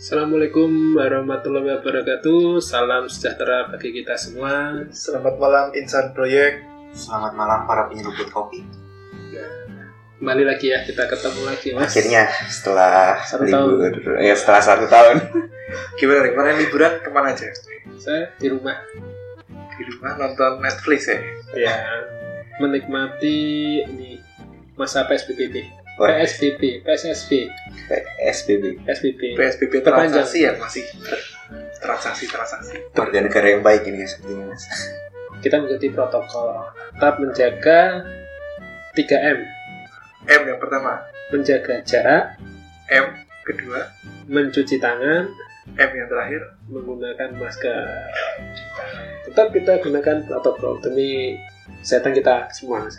Assalamualaikum warahmatullahi wabarakatuh. Salam sejahtera bagi kita semua. Selamat malam Insan Proyek. Selamat malam para penyeruput kopi. Kembali lagi ya, kita ketemu lagi mas. Akhirnya setelah Satu libur, ya setelah satu tahun. Gimana nih? Kemarin liburan ke mana aja? Saya di rumah Di rumah nonton Netflix ya? ya menikmati ini masa PSBB. PSBB, PSSB, SPB, PSBB. PSBB Terpanjang. transaksi ya masih transaksi transaksi. warga negara yang baik ini sepertinya mas. Kita mengikuti protokol, tetap menjaga 3M, M yang pertama, menjaga jarak, M kedua, mencuci tangan, M yang terakhir. menggunakan masker. Tetap kita gunakan protokol demi kesehatan kita semua. Mas.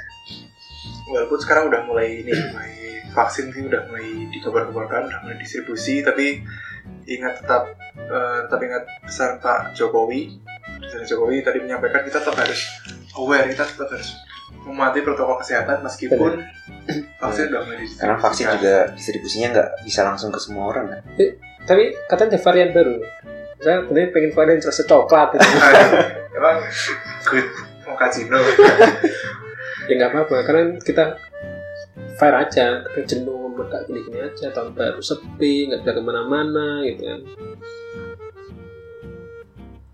Walaupun sekarang udah mulai ini, mulai vaksin sih udah mulai dikabar-kabarkan, udah mulai distribusi, tapi ingat tetap eh, tetap ingat pesan Pak Jokowi. Presiden Jokowi tadi menyampaikan kita tetap harus aware, kita tetap harus mematuhi protokol kesehatan meskipun vaksin udah mulai didistribusikan. Karena vaksin juga distribusinya nggak bisa langsung ke semua orang kan. Tapi katanya ada varian baru. Saya sebenarnya pengen varian rasa coklat. Gitu. Emang good mau kasino. ya nggak apa-apa, karena kita fire aja, kita jenuh mereka gini-gini aja, tahun baru sepi, nggak bisa ke mana-mana gitu kan.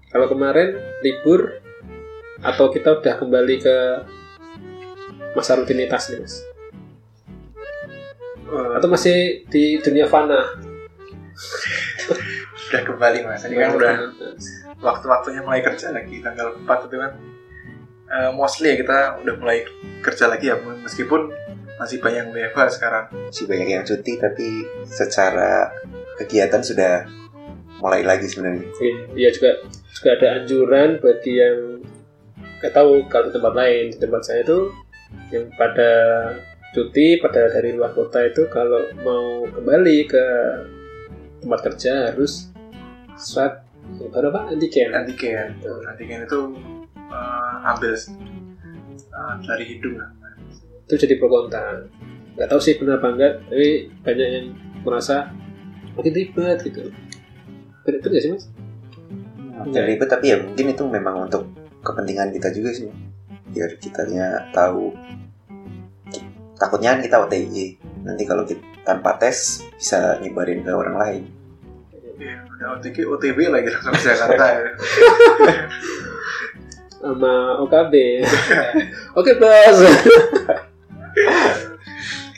Kalau kemarin libur atau kita udah kembali ke masa rutinitas nih mas? Eh, Atau masih di dunia fana? udah kembali mas. Ini kan udah waktu-waktunya mulai kerja lagi tanggal 4 itu kan. Eh, mostly ya kita udah mulai kerja lagi ya meskipun masih banyak WFH sekarang. Masih banyak yang cuti tapi secara kegiatan sudah mulai lagi sebenarnya. Iya, Iya juga juga ada anjuran bagi yang nggak tahu kalau di tempat lain di tempat saya itu yang pada cuti pada dari luar kota itu kalau mau kembali ke tempat kerja harus swab apa antigen Antigen. Antigen itu eh, ambil eh, dari hidung lah. itu jadi pro kontra nggak tahu sih benar apa enggak tapi banyak yang merasa makin ribet gitu benar nggak sih mas Agak ribet tapi ya mungkin itu memang untuk kepentingan kita juga sih. Biar kitanya tahu takutnya kan kita OTG nanti kalau kita tanpa tes bisa nyebarin ke orang lain Ya, udah OTG, OTB lagi langsung ke Jakarta ya. sama OKB. Oke bos.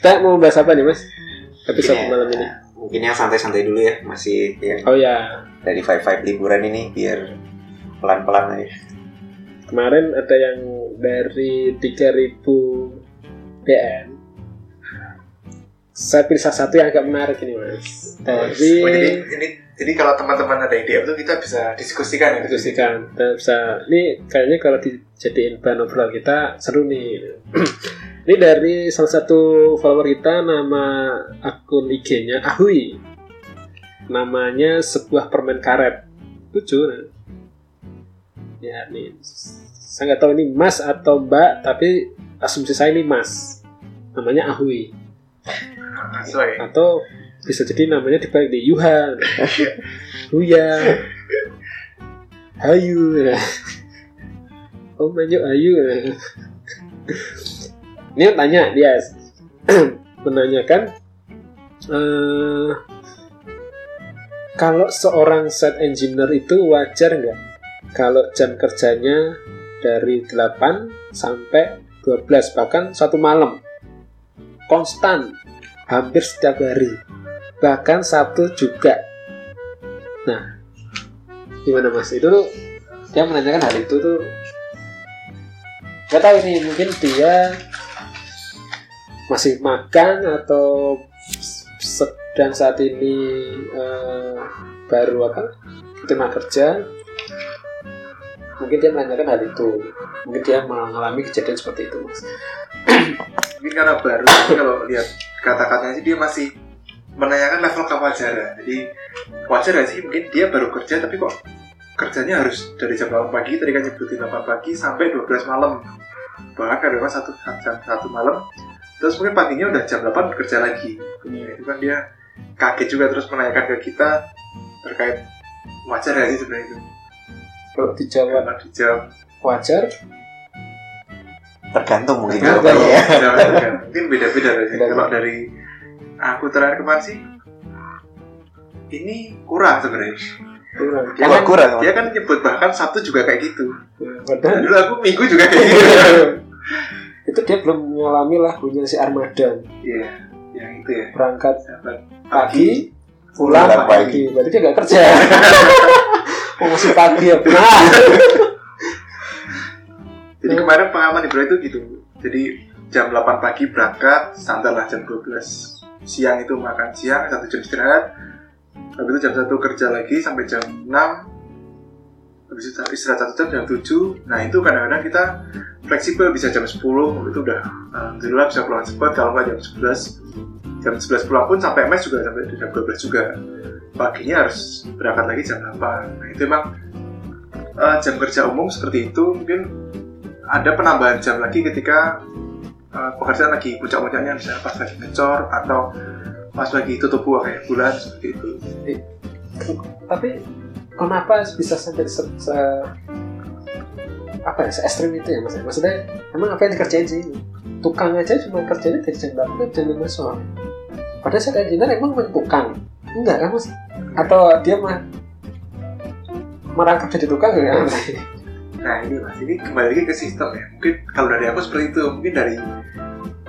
Kita mau bahas apa nih mas? Episode Mungkin ya, malam ini. mungkin yang santai-santai dulu ya masih yang Oh ya, dari five five liburan ini biar pelan-pelan aja kemarin ada yang dari 3000 DN. Saya pilih salah satu yang agak menarik ini mas. Dari Oh, jadi ini jadi kalau teman-teman ada ide itu kita bisa diskusikan ya. diskusikan. Kita bisa. Ini kayaknya kalau dijadiin bahan obrolan kita seru nih. ini dari salah satu follower kita nama akun IG-nya Ahui. Namanya sebuah permen karet. Lucu. nah. Ya nih. Saya nggak tahu ini Mas atau Mbak, tapi asumsi saya ini Mas. Namanya Ahui. Atau bisa jadi namanya dibalik di Yuhan. Huya. Hayu. Oh manjo Ayu. Ini yang tanya dia menanyakan eh, kalau seorang set engineer itu wajar nggak kalau jam kerjanya dari 8 sampai 12 bahkan satu malam konstan hampir setiap hari bahkan Sabtu juga. Nah gimana mas? Itu tuh dia menanyakan hal itu tuh. Nggak tahu ini mungkin dia masih makan atau sedang saat ini eh, baru apa? Terima kerja. Mungkin dia menanyakan hal itu. Mungkin dia mengalami kejadian seperti itu mas. Mungkin karena baru kalau lihat kata-katanya sih dia masih menanyakan level kewajaran. Jadi wajar gak sih mungkin dia baru kerja tapi kok kerjanya harus dari jam 8 pagi tadi kan nyebutin 8 pagi sampai 12 malam bahkan kadang satu jam satu malam terus mungkin paginya udah jam 8 kerja lagi ya, itu kan dia kaget juga terus menanyakan ke kita terkait wajar ya sih sebenarnya itu Kalau dijawab karena dijawab wajar, tergantung mungkin Tergantung. ya kan. mungkin beda-beda dari Beda-beda. kalau dari aku terakhir kemarin sih ini kurang sebenarnya. Kurang. Dia Wah, kan, kurang dia kan nyebut bahkan Sabtu juga kayak gitu. Padahal dulu aku minggu juga kayak gitu. Itu dia belum mengalami lah punya si Armadan iya yang itu ya. Berangkat sahabat. pagi pulang Pulang pagi. berarti dia nggak kerja. Oh, masih pagi ya nah Jadi kemarin pengalaman Ibra itu gitu. Jadi jam 8 pagi berangkat, standar lah jam 12 siang itu makan siang, satu jam istirahat. Habis itu jam 1 kerja lagi sampai jam 6. Habis itu istirahat satu jam jam 7. Nah itu kadang-kadang kita fleksibel bisa jam 10 itu udah alhamdulillah bisa pulang cepat kalau nggak jam 11 jam 11 pulang pun sampai mes juga sampai jam 12 juga paginya harus berangkat lagi jam 8 nah itu emang eh, jam kerja umum seperti itu mungkin ada penambahan jam lagi ketika uh, pekerjaan lagi puncak-puncaknya misalnya pas lagi ngecor atau pas lagi tutup buah kayak bulan seperti itu. tapi kenapa bisa sampai se, apa ya se ekstrim itu ya mas? Maksudnya emang apa yang dikerjain sih? Tukang aja cuma kerjanya dari jam berapa jam lima sore. Padahal saya engineer emang bukan tukang? Enggak kan mas. Atau dia mah merangkap jadi tukang ya Nah ini mas, ini kembali lagi ke sistem ya. Mungkin kalau dari aku seperti itu, mungkin dari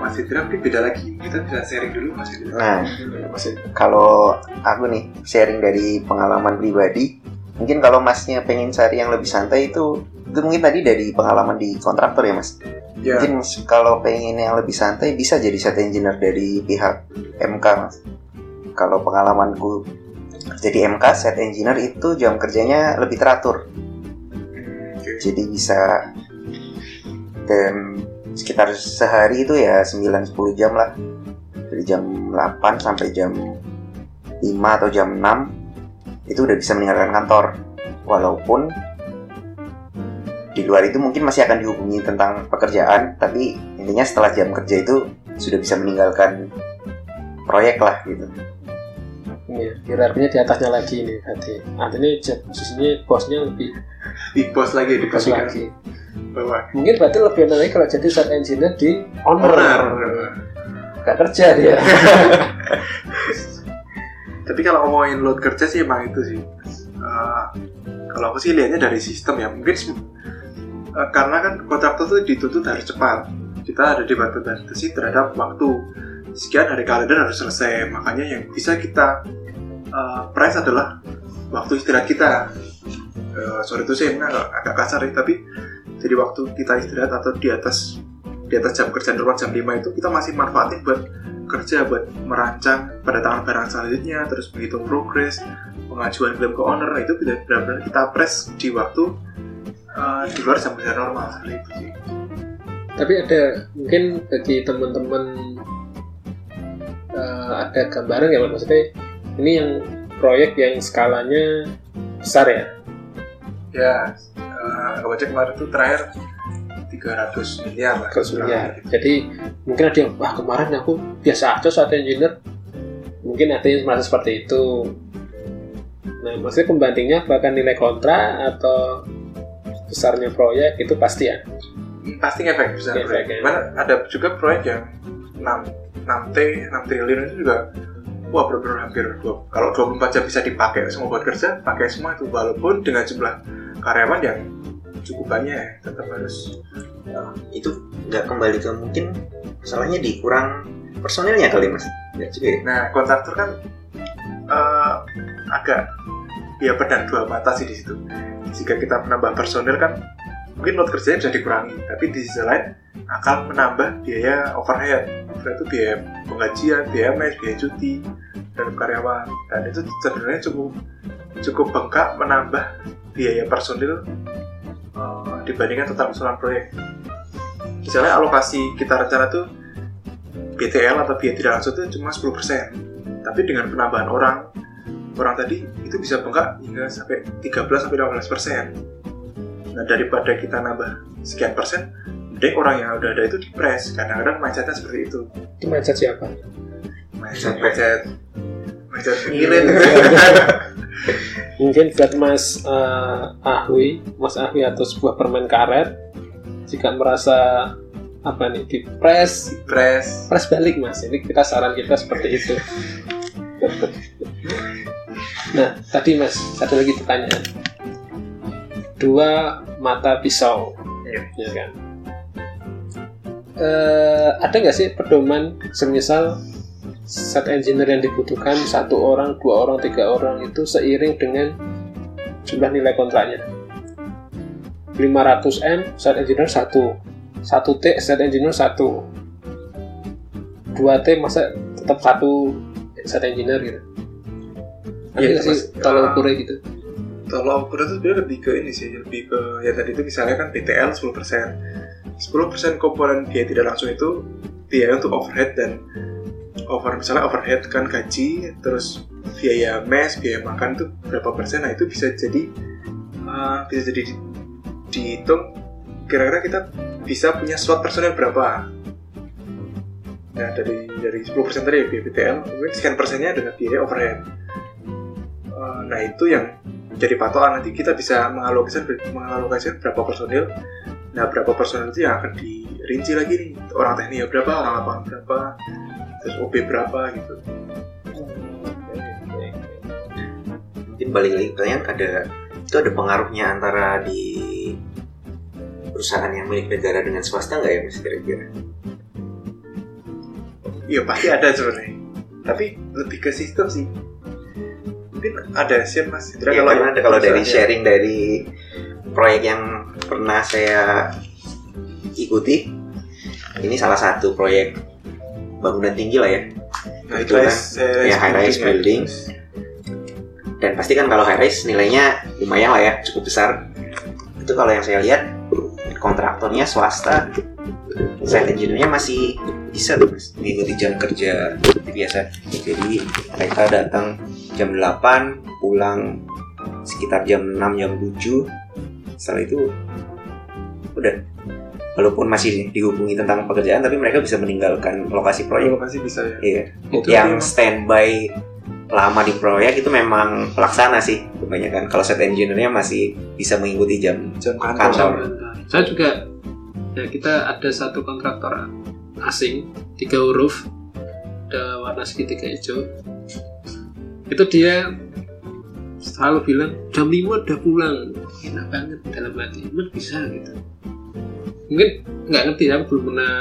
Mas Indra mungkin beda lagi. Kita bisa sharing dulu Mas Indra. nah kalau aku nih sharing dari pengalaman pribadi mungkin kalau masnya pengen cari yang lebih santai itu itu mungkin tadi dari pengalaman di kontraktor ya mas Ya, mungkin mas, kalau pengen yang lebih santai bisa jadi set engineer dari pihak MK mas kalau pengalamanku jadi MK set engineer itu jam kerjanya lebih teratur. Jadi bisa dan sekitar sehari itu ya 9-10 jam lah. Dari jam 8 sampai jam 5 atau jam 6 itu udah bisa meninggalkan kantor. Walaupun di luar itu mungkin masih akan dihubungi tentang pekerjaan tapi intinya setelah jam kerja itu sudah bisa meninggalkan proyek lah gitu. Iya, hierarkinya di atasnya lagi nih berarti. Artinya posisinya bosnya lebih Di bos lagi, di bos lagi. bawah. Mungkin berarti lebih enak lagi kalau jadi set engineer di owner. Benar. Gak kerja dia. Tapi kalau ngomongin load kerja sih emang itu sih. Eh, kalau aku sih lihatnya dari sistem ya. Mungkin eh, karena kan kontraktor tuh dituntut harus cepat. Kita ada dibatasi terhadap waktu. Sekian hari kalender harus selesai. Makanya yang bisa kita eh, press adalah waktu istirahat kita. Eh, sorry itu sih emang agak, kasar ya, tapi jadi waktu kita istirahat atau di atas di atas jam kerja normal jam 5 itu kita masih manfaatin buat kerja buat merancang pada tangan barang selanjutnya terus menghitung progres pengajuan klaim ke owner itu tidak benar-benar kita press di waktu uh, di luar jam kerja normal seperti itu sih Tapi ada mungkin bagi teman-teman eh, ada gambaran ya maksudnya ini yang proyek yang skalanya besar ya. ya uh, aku baca kemarin tuh terakhir 300 miliar lah ke miliar. Jadi mungkin ada yang wah kemarin aku biasa aja saat engineer. Mungkin ada yang merasa seperti itu. Nah, maksudnya pembandingnya bahkan nilai kontra atau besarnya proyek itu pasti ya. Hmm, pasti ngefek proyek. ya. Cuman ada juga proyek yang 6 6 T 6 triliun itu juga wah benar-benar hampir dua- kalau 24 jam bisa dipakai semua buat kerja pakai semua itu. Walaupun dengan jumlah karyawan yang cukup banyak ya, tetap harus itu nggak kembali ke mungkin masalahnya di kurang personilnya kali mas. Ya juga ya? Nah kontraktor kan eh, agak ya pedang dua mata sih di situ. Jika kita menambah personil kan mungkin load kerjanya bisa dikurangi. Tapi di sisi lain akan menambah biaya overhead overhead itu biaya penggajian biaya mes biaya cuti dan karyawan. Dan itu sebenarnya cukup cukup bengkak menambah biaya personil eh, dibandingkan total usulan proyek. Misalnya alokasi kita rencana tuh BTL atau biaya tidak langsung itu cuma 10% tapi dengan penambahan orang orang tadi itu bisa bengkak hingga sampai 13 sampai 15 persen. Nah daripada kita nambah sekian persen, mending orang yang udah ada itu dipres. Kadang-kadang mindsetnya seperti itu. Itu mindset siapa? Mindset mindset Jangan pikirin. Mungkin buat Mas eh, Ahwi, Mas Ahwi atau sebuah permen karet, jika merasa apa nih di press Press. press balik mas ini kita saran kita seperti itu nah tadi mas satu lagi pertanyaan dua mata pisau Iya. ya kan Eh, ada nggak sih pedoman semisal set engineer yang dibutuhkan satu orang dua orang tiga orang itu seiring dengan jumlah nilai kontraknya? 500 m set engineer satu. satu T set engineer satu. dua T masa tetap satu set engineer gitu? Ada nggak sih Ah. ukurnya gitu Kalau ukuran itu sebenarnya lebih ke ini sih, lebih ke ya tadi itu misalnya kan BTL 10%. 10% komponen biaya tidak langsung itu biaya untuk overhead dan over misalnya overhead kan gaji, terus biaya mes, biaya makan itu berapa persen, nah itu bisa jadi uh, bisa jadi di- dihitung kira-kira kita bisa punya slot personel berapa. Nah dari dari 10% tadi ya biaya BTL, mungkin sekian persennya adalah biaya overhead. Uh, nah itu yang jadi patokan. Nanti kita bisa mengalokasikan mengalokasikan berapa personil. Nah berapa personil itu yang akan dirinci lagi nih? Orang teknik berapa orang lapangan berapa terus OB berapa gitu. Mungkin balik lagi pertanyaan ada itu ada pengaruhnya antara di perusahaan yang milik negara dengan swasta nggak ya mas kira-kira? Iya pasti ada sebenarnya. Tapi lebih ke sistem sih mungkin ada sih mas Sebenarnya Ya, karena ada kalau dari sharing dari proyek yang pernah saya ikuti ini salah satu proyek bangunan tinggi lah ya nah itu kan? saya- Ya, high rise ya. building. dan pasti kan kalau high rise nilainya lumayan lah ya cukup besar itu kalau yang saya lihat kontraktornya swasta site engineer-nya masih bisa tuh mas mengikuti jam kerja seperti biasa jadi mereka datang jam 8 pulang sekitar jam 6 jam 7 setelah itu udah. Walaupun masih dihubungi tentang pekerjaan tapi mereka bisa meninggalkan lokasi proyek. Lokasi bisa ya. Iya. Itu yang memang- standby lama di proyek itu memang pelaksana sih kebanyakan. Kalau set engineer-nya masih bisa mengikuti jam jam Kantor. saya juga ya kita ada satu kontraktor asing tiga huruf ada warna segitiga hijau itu dia selalu bilang jam 5 udah pulang. Enak banget dalam hati. Emang bisa gitu. Mungkin nggak ngerti ya belum pernah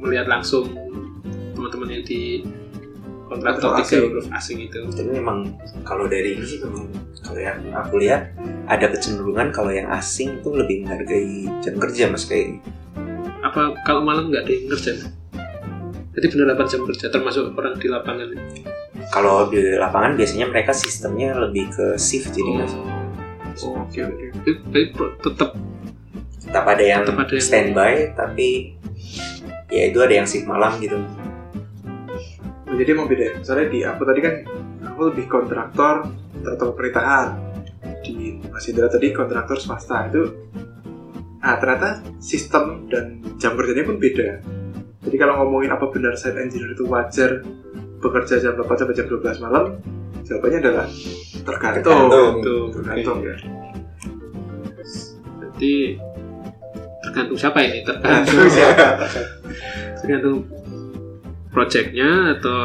melihat langsung teman-teman yang di kontraktor Kontraktor tiga huruf asing itu. Tapi memang kalau dari ini sih memang kalau yang aku lihat ada kecenderungan kalau yang asing itu lebih menghargai jam kerja mas kayak apa kalau malam nggak ada yang kerja jadi benar 8 jam kerja termasuk orang di lapangan kalau di lapangan biasanya mereka sistemnya lebih ke shift jadi mas Oh, oke oke. Tapi tetap tetap ada yang Tetap ada yang- standby tapi ya itu ada yang shift malam gitu. Oh, jadi emang beda misalnya di aku tadi kan aku lebih kontraktor kontraktor pemerintahan. Di Mas Indra tadi kontraktor swasta. Itu nah ternyata sistem dan jam kerjanya pun beda. Jadi kalau ngomongin apa benar site engineer itu wajar bekerja jam 8 sampai jam 12 malam jawabannya adalah tergantung Tergantung. tergantung ya Berarti tergantung siapa ini? Tergantung siapa. tergantung proyeknya atau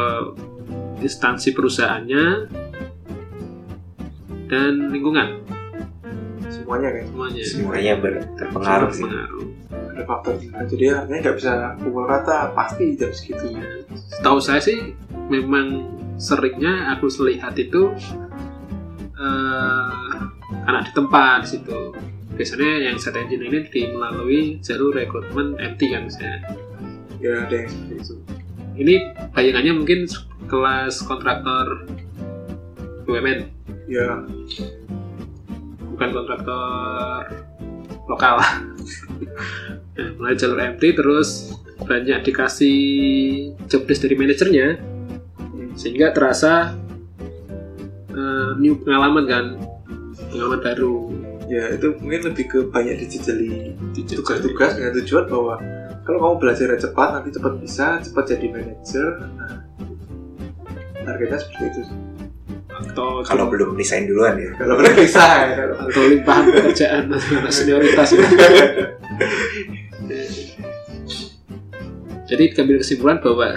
instansi perusahaannya dan lingkungan semuanya kan semuanya. semuanya ber- terpengaruh sih Berpengaruh. ada faktor juga jadi artinya nggak bisa pukul rata pasti jam segitu Tahu saya sih memang seringnya aku lihat itu eh, anak di tempat di situ. Biasanya yang set engine ini di melalui jalur rekrutmen MT kan misalnya. ya? Ada yang seperti itu. Ini bayangannya mungkin kelas kontraktor BUMN ya. Bukan kontraktor lokal. Nah, mulai jalur MT terus banyak dikasih job desk dari manajernya sehingga terasa eh, new pengalaman kan pengalaman baru ya itu mungkin lebih ke banyak dijejali tugas-tugas dengan tujuan bahwa kalau kamu belajar cepat nanti cepat bisa cepat jadi manajer nah, targetnya seperti itu atau Kalau belum resign duluan ya. kalau bisa ya atau limpahan pekerjaan atau senioritas ya. Jadi ambil kesimpulan bahwa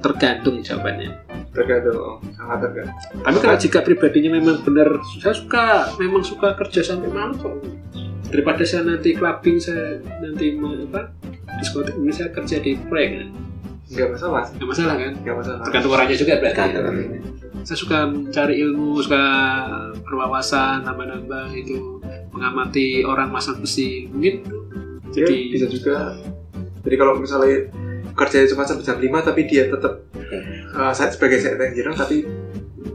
tergantung jawabannya. tergantung oh, sangat tergantung Tapi kalau jika pribadinya memang benar, saya suka, memang suka kerja sampai malam kok. Daripada saya nanti clubbing, saya nanti mau apa? Diskotik ini saya kerja di proyek kan? nggak masalah Nggak masalah kan? nggak masalah Tergantung orangnya juga berarti. Tergantung. Saya suka mencari ilmu, suka berwawasan, nambah-nambah itu, mengamati orang masang besi. Mungkin jadi jadi bisa juga jadi kalau misalnya kerjanya cuma sampai jam 5 tapi dia tetap uh, saya sebagai set engineer tapi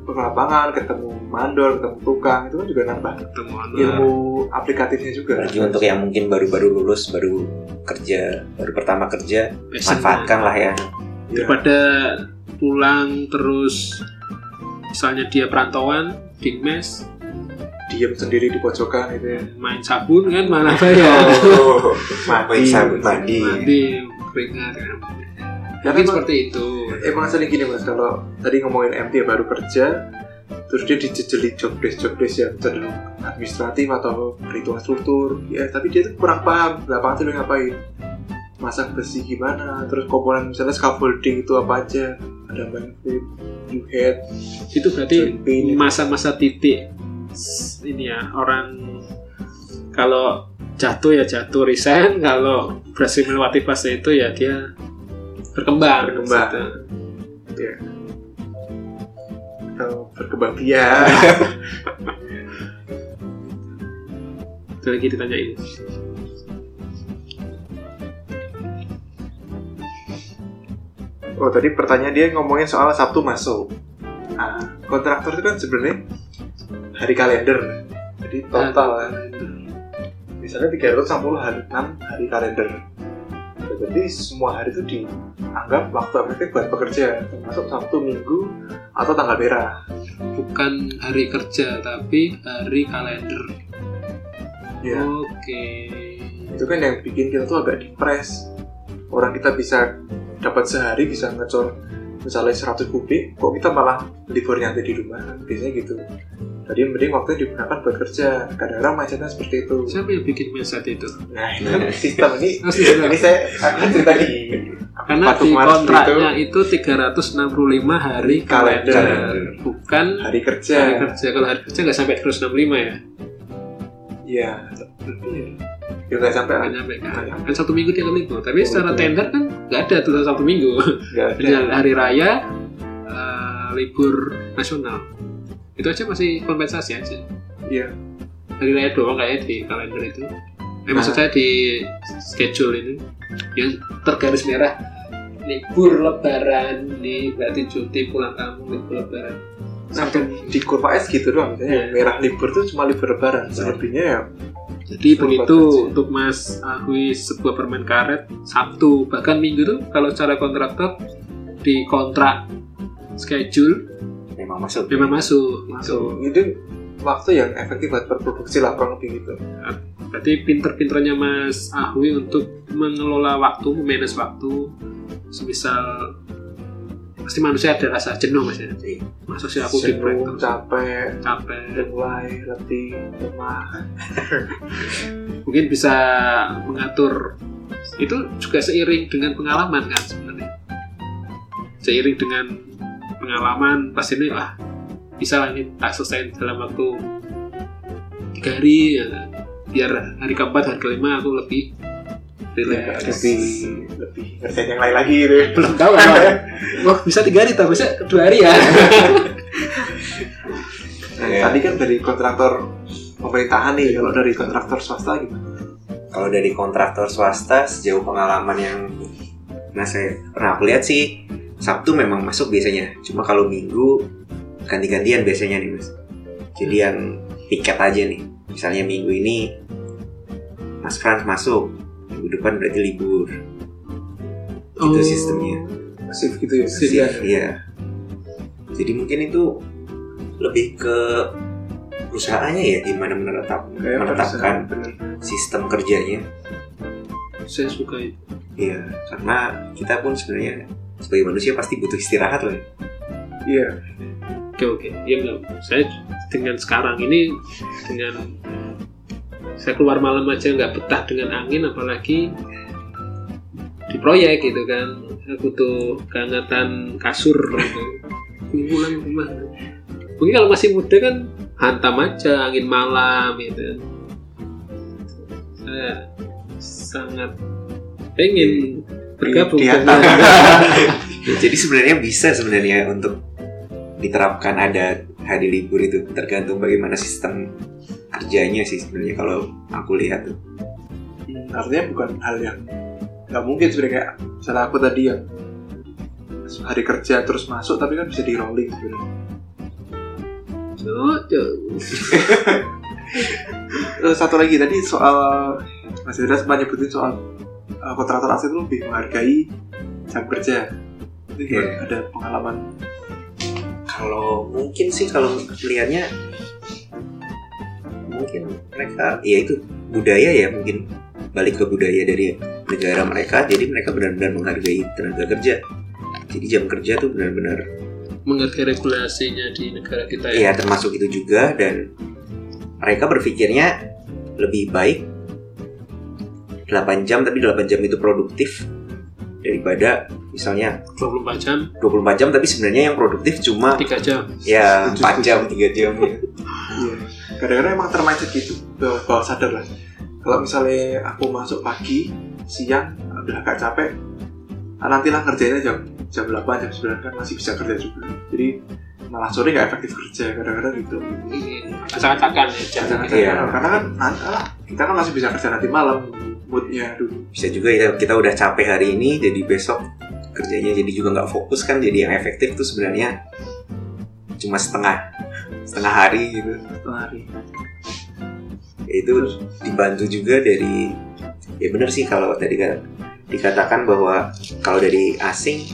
ke lapangan ketemu mandor ketemu tukang itu kan juga nambah ketemu ilmu aplikatifnya juga Apalagi untuk yang mungkin baru-baru lulus, baru kerja, baru pertama kerja, passion. manfaatkan lah ya. Ya. daripada pulang terus misalnya dia perantauan di mes diam sendiri di pojokan gitu ya main sabun kan mana bayar oh, Main sabun mandi. mandi keringat kan Ya, mungkin seperti itu. emang sering gini mas. Kalau tadi ngomongin MT yang baru kerja terus dia dijejeli job desk job desk yang cenderung administratif atau perhitungan struktur. Ya tapi dia tuh kurang paham lapangan tuh dia ngapain. Masang besi gimana terus komponen misalnya scaffolding itu apa aja ada mainframe new head itu berarti masa-masa titik ini ya orang kalau jatuh ya jatuh resign kalau berhasil melewati fase itu ya dia berkembang Berkembang. Gitu. ya atau berkembang biak Itu lagi ditanyain Oh tadi pertanyaan dia ngomongin soal Sabtu masuk. Nah, kontraktor itu kan sebenarnya hari kalender. Jadi total kan. Misalnya 360 hari 6 hari kalender. Jadi semua hari itu dianggap waktu efektif buat pekerja, termasuk Sabtu, Minggu, atau tanggal merah. bukan hari kerja tapi hari kalender Ya, oke itu kan yang bikin kita tuh agak depres. Orang kita bisa dapat sehari bisa ngecor misalnya 100 kubik, kok kita malah libur nyantai di rumah? Biasanya gitu. Jadi mending waktunya digunakan buat kerja. Kadang-kadang mindsetnya seperti itu. siapa yang bikin mindset itu Nah, itu sistem ini. Sudah. ini saya akan cerita di karena di kontraknya itu 365 hari kalender, Kalender. bukan hari kerja. hari kerja kalau hari kerja nggak sampai 365 ya Iya. Ya nggak sampai nggak kan? nyampe kan Nggak nyampe. kan satu minggu tiga minggu tapi Oh, secara betul. tender kan nggak ada tuh satu minggu Nggak ada. Hari raya eh, libur nasional itu aja masih kompensasi aja Iya. hari raya doang kayaknya di kalender itu eh, Nah. maksud saya di schedule ini yang tergaris merah libur lebaran nih berarti cuti pulang kampung libur lebaran Nah, di kurva S gitu doang. Misalnya Iya. merah libur tuh cuma libur lebaran. Selebihnya ya jadi begitu untuk Mas Agui sebuah permen karet Sabtu bahkan Minggu tuh kalau secara kontraktor di kontrak schedule Memang masuk. memang masuk masuk. Itu waktu yang efektif buat berproduksi lah kurang lebih gitu. Berarti pinter-pinternya Mas Ahwi untuk mengelola waktu, memanage waktu. Semisal pasti manusia ada rasa jenuh mas ya. Iya. Masa sih aku Jenuh, terus capek, capek. mulai letih, lemah. Mungkin bisa mengatur itu juga seiring dengan pengalaman kan sebenarnya. Seiring dengan pengalaman pas ini lah bisa lah ini tak selesai dalam waktu tiga hari ya. biar hari keempat hari kelima aku lebih relax lebih lebih ngerjain yang lain lagi gitu. ya. belum tahu apa wah bisa tiga hari tapi bisa dua hari ya Nah, tadi kan dari kontraktor pemerintahan nih, kalau dari kontraktor swasta gimana? Kalau dari kontraktor swasta sejauh pengalaman yang nah saya pernah aku lihat sih Sabtu memang masuk biasanya. Cuma kalau Minggu ganti-gantian biasanya nih mas. Jadi yang piket aja nih. Misalnya Minggu ini Mas Frans masuk, minggu depan berarti libur. Itu sistemnya. Masif gitu ya. Shift. Iya. Iya. Jadi mungkin itu lebih ke perusahaannya ya gimana menetap, Kayak menetapkan sistem kerjanya. saya suka itu Iya, karena kita pun sebenarnya sebagai manusia pasti butuh istirahat lah. Iya. Oke oke, ya enggak. Saya dengan sekarang ini dengan saya keluar malam aja nggak betah dengan angin, apalagi di proyek gitu kan. Saya butuh kehangatan kasur gitu. Pulang ke rumah. Mungkin kalau masih muda kan hantam aja angin malam gitu. Saya sangat pengen bergabung. Di- di dengan Jadi sebenarnya bisa sebenarnya untuk diterapkan ada hari libur itu. Tergantung bagaimana sistem kerjanya sih sebenarnya kalau aku lihat tuh. Hmm, artinya bukan hal yang nggak mungkin sebenarnya. Kayak misalnya aku tadi yang hari kerja terus masuk tapi kan bisa di rolling sebenarnya. Eh, satu lagi tadi soal Mas Indra sempat nyebutin soal eh, kontraktor asing itu lebih menghargai jam kerja. Itu? Iya. Ada pengalaman Kalau mungkin sih kalau lihatnya mungkin mereka ya itu budaya ya mungkin balik ke budaya dari negara mereka jadi mereka benar-benar menghargai tenaga kerja jadi jam kerja tuh benar-benar mengerti regulasinya di negara kita ya. Iya termasuk itu juga dan mereka berpikirnya lebih baik 8 jam tapi 8 jam itu produktif daripada misalnya 24 jam, 24 jam tapi sebenarnya yang produktif cuma 3 jam. ya Setuju, 4 jam 3 jam ya. Iya. Kadang-kadang emang termindset gitu, bawah, sadar lah. Kalau misalnya aku masuk pagi, siang, udah agak capek, ah, nantilah kerjanya jam jam 8, jam 9 kan masih bisa kerja juga. Jadi malah sore nggak efektif kerja kadang-kadang gitu. Ini acak-acakan ya jam. Jangan Iya. karena kan nanti, ah, kita kan masih bisa kerja nanti malam moodnya dulu. bisa juga ya kita udah capek hari ini jadi besok kerjanya jadi juga nggak fokus kan jadi yang efektif tuh sebenarnya cuma setengah setengah hari gitu Setengah hari. Ya, itu dibantu juga dari ya benar sih kalau tadi kan dikatakan bahwa kalau dari asing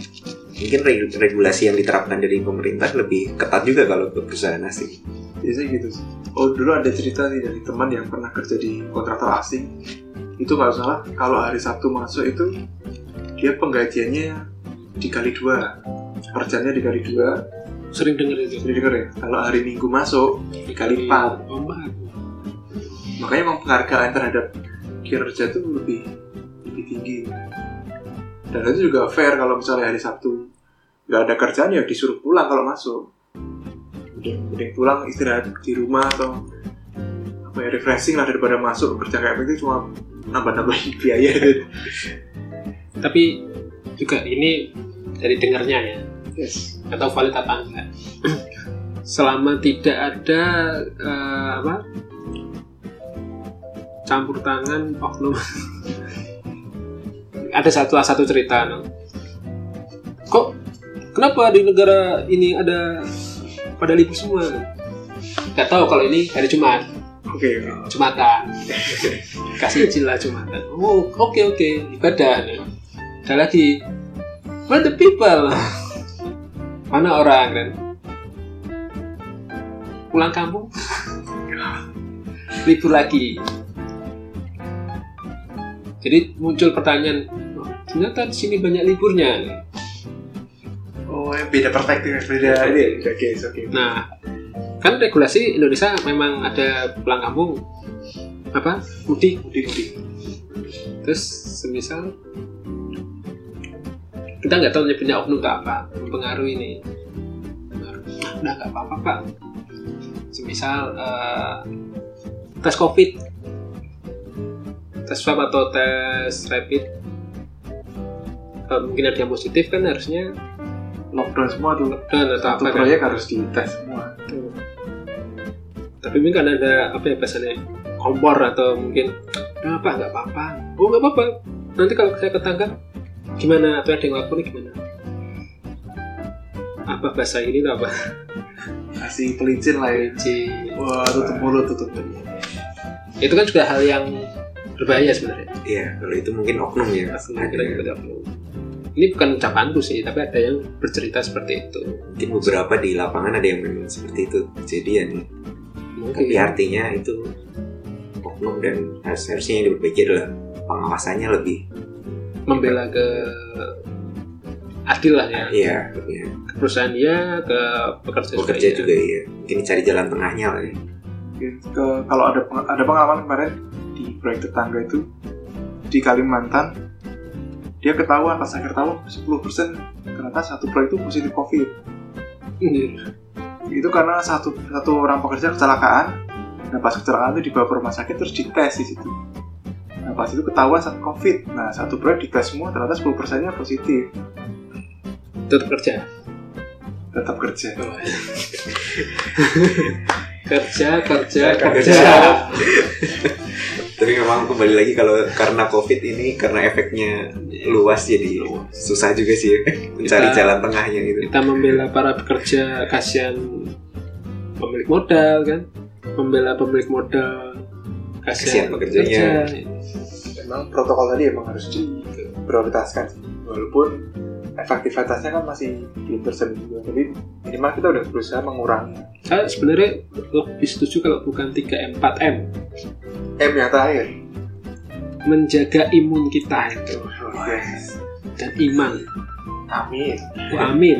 mungkin reg- regulasi yang diterapkan dari pemerintah lebih ketat juga kalau ke perusahaan asing Biasanya gitu sih. Oh dulu ada cerita nih dari teman yang pernah kerja di kontraktor asing. Itu nggak salah kalau hari Sabtu masuk itu dia penggajiannya dikali dua. Per jamnya dikali dua. Sering denger itu. Jadi denger ya. Kalau hari Minggu masuk dikali empat. Oh, empat. Makanya emang penghargaan terhadap kinerja itu lebih lebih tinggi. Dan itu juga fair kalau misalnya hari Sabtu nggak ada kerjaan ya disuruh pulang kalau masuk. Udah, udah pulang istirahat di rumah atau ya refreshing lah daripada masuk kerja kayak begitu cuma nambah-nambahin biaya gitu. Tapi juga ini dari dengarnya ya. Yes. Atau valid apa enggak. Selama tidak ada eh, apa campur tangan oknum ada satu satu cerita no. kok kenapa di negara ini ada pada libur semua nggak tahu kalau ini hari Jumat Oke. Jumatan. Kasih izin lah Jumatan. Oh oke oke. Ibadah. Nih. ada lagi. Where the people? Mana orang kan pulang kampung? Libur lagi. Jadi muncul pertanyaan "Oh, ternyata di sini banyak liburnya. Oh, beda perspektif, beda ini, ya, beda case. Oke. nah kan regulasi Indonesia memang ada pulang kampung apa mudik Mudik, mudik. terus semisal kita nggak tahu nyebutnya oknum atau apa mempengaruhi ini udah nggak apa-apa pak semisal eh, tes covid tes swab atau tes rapid kalau mungkin ada yang positif kan harusnya Lockdown semua tuh. dan atau Satu apa kan proyek harus dites semua. Tapi mungkin kan ada apa ya biasanya kompor atau mungkin "Ah, pak nggak apa-apa oh nggak apa-apa nanti kalau saya ketangkap gimana atau ada yang lapor gimana apa bahasa ini tuh apa Kasih pelicin lah ya. Wah, tutup mulut, tutup mulut. itu kan juga hal yang berbahaya sebenarnya Iya, kalau itu mungkin oknum ya. Nah, kita Ada kita oknum. ini bukan ucapanku sih tapi ada yang bercerita seperti itu mungkin beberapa di lapangan ada yang memang seperti itu kejadian. Mungkin Tapi artinya itu oknum dan harus- harusnya yang diperbaiki adalah pengawasannya lebih membela ke adil lah ya Iya, iya. ke perusahaan dia ke pekerja, bekerja iya. juga iya. Mungkin cari jalan tengahnya lah ya. ke kalau ada peng- ada pengalaman kemarin di proyek tetangga itu di Kalimantan dia ketahuan pas akhir tahun 10% ternyata satu proyek itu positif covid Iya. Itu karena satu satu orang pekerja kecelakaan. Nah pas kecelakaan itu dibawa ke rumah sakit terus dites di situ. Nah pas itu ketahuan saat covid. Nah satu proyek dites semua ternyata 10 persennya positif. Tetap kerja? Tetap kerja. Kerja kerja Kerja. kerja. Tapi memang kembali lagi kalau karena covid ini karena efeknya luas jadi susah juga sih mencari Kita- jalan tengahnya gitu. kita membela para pekerja kasihan pemilik modal kan membela pemilik modal Kasihan kasihan pekerjanya. pekerja. memang protokol tadi emang harus diprioritaskan walaupun efektivitasnya kan masih belum tersedia juga tapi minimal kita udah berusaha mengurangi saya sebenarnya lebih setuju kalau bukan 3M 4M M yang terakhir menjaga imun kita itu. Dan iman. Amin. Amin.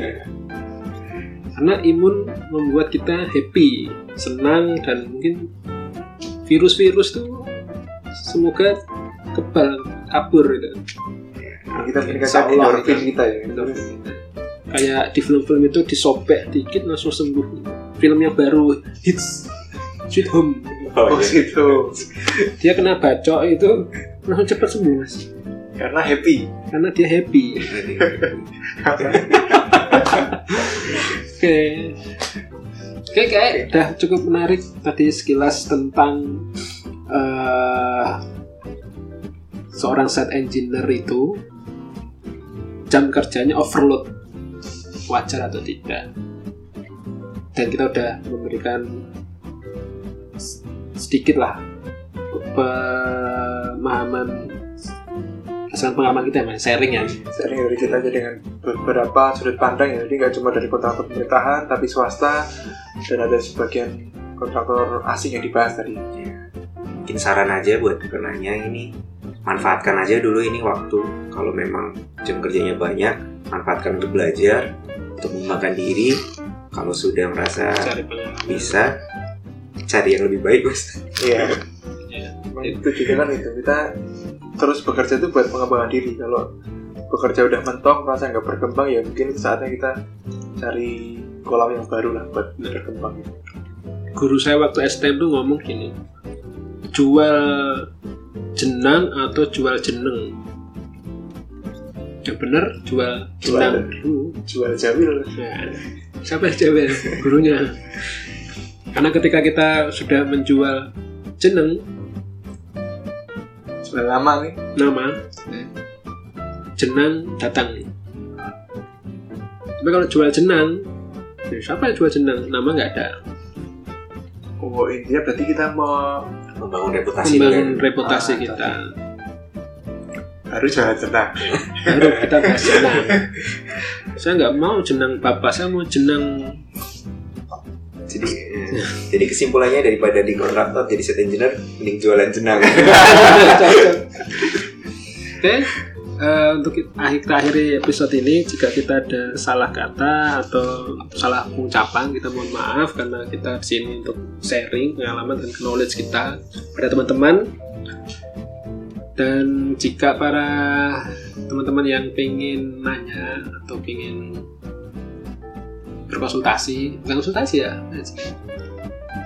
Karena imun membuat kita happy senang dan mungkin virus-virus tuh semoga kebal kabur gitu. Kita Insya meningkatkan Allah, endorfin kita ya. Kayak di film-film itu disobek dikit langsung sembuh. Film yang baru hits Sweet Home. Oh gitu dia kena bacok itu langsung cepat sembuh mas. Karena happy. Karena dia happy. Oke. Oke kayak udah cukup menarik tadi sekilas tentang eh, seorang set engineer itu jam kerjanya overload. Wajar atau tidak. Dan kita udah memberikan sedikit lah pemahaman berdasarkan pengalaman kita mas. Sharing ya. Sharing dari kita aja dengan beberapa sudut pandang ya. Jadi nggak cuma dari kontraktor pemerintahan tapi swasta dan ada sebagian kontraktor asing yang dibahas tadi. Mungkin saran aja buat penanya ini. Manfaatkan aja dulu ini waktu. Kalau memang jam kerjanya banyak manfaatkan untuk belajar untuk mengembangkan diri. Kalau sudah merasa cari bisa cari yang lebih baik iya. Ya. Emang itu juga kan itu. Kita terus bekerja itu buat pengembangan diri. Kalau bekerja udah mentok merasa nggak berkembang ya mungkin saatnya kita cari kolam yang baru lah buat berkembang. Guru saya waktu STM tuh ngomong gini jual jenang atau jual jeneng? Yang bener jual jenang dulu. Jual jawil. Nah, siapa jawab gurunya. Karena ketika kita sudah menjual jeneng sudah lama nih. Nama jenang datang tapi kalau jual jenang ya siapa yang jual jenang? Nama nggak ada. Oh intinya berarti kita mau membangun reputasi membangun dengan reputasi Ah, kita. baru jual jenang. Baru kita bahas jenang. Saya nggak mau jenang bapak saya mau jenang jadi eh, jadi kesimpulannya daripada di kontraktor jadi set engineer mending jualan jenang. Oke, eh, untuk akhir kita akhiri episode ini jika kita ada salah kata atau salah pengucapan kita mohon maaf karena kita di sini untuk sharing pengalaman dan knowledge kita pada teman-teman. Dan jika para teman-teman yang pengen nanya atau pengen berkonsultasi bukan konsultasi ya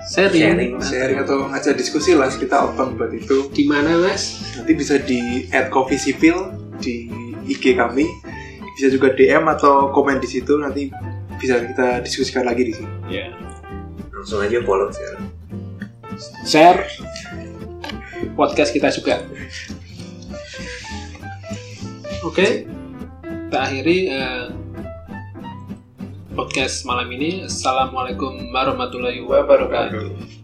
sharing, Sharing, sharing atau ngajak diskusi lah kita open buat itu. Di mana mas? Nanti bisa di add coffee sipil di IG kami. Bisa juga DM atau komen di situ nanti bisa kita diskusikan lagi di sini. Ya langsung aja follow sekarang share podcast kita juga. Oke, kita akhiri eh, podcast malam ini. Assalamualaikum warahmatullahi wabarakatuh.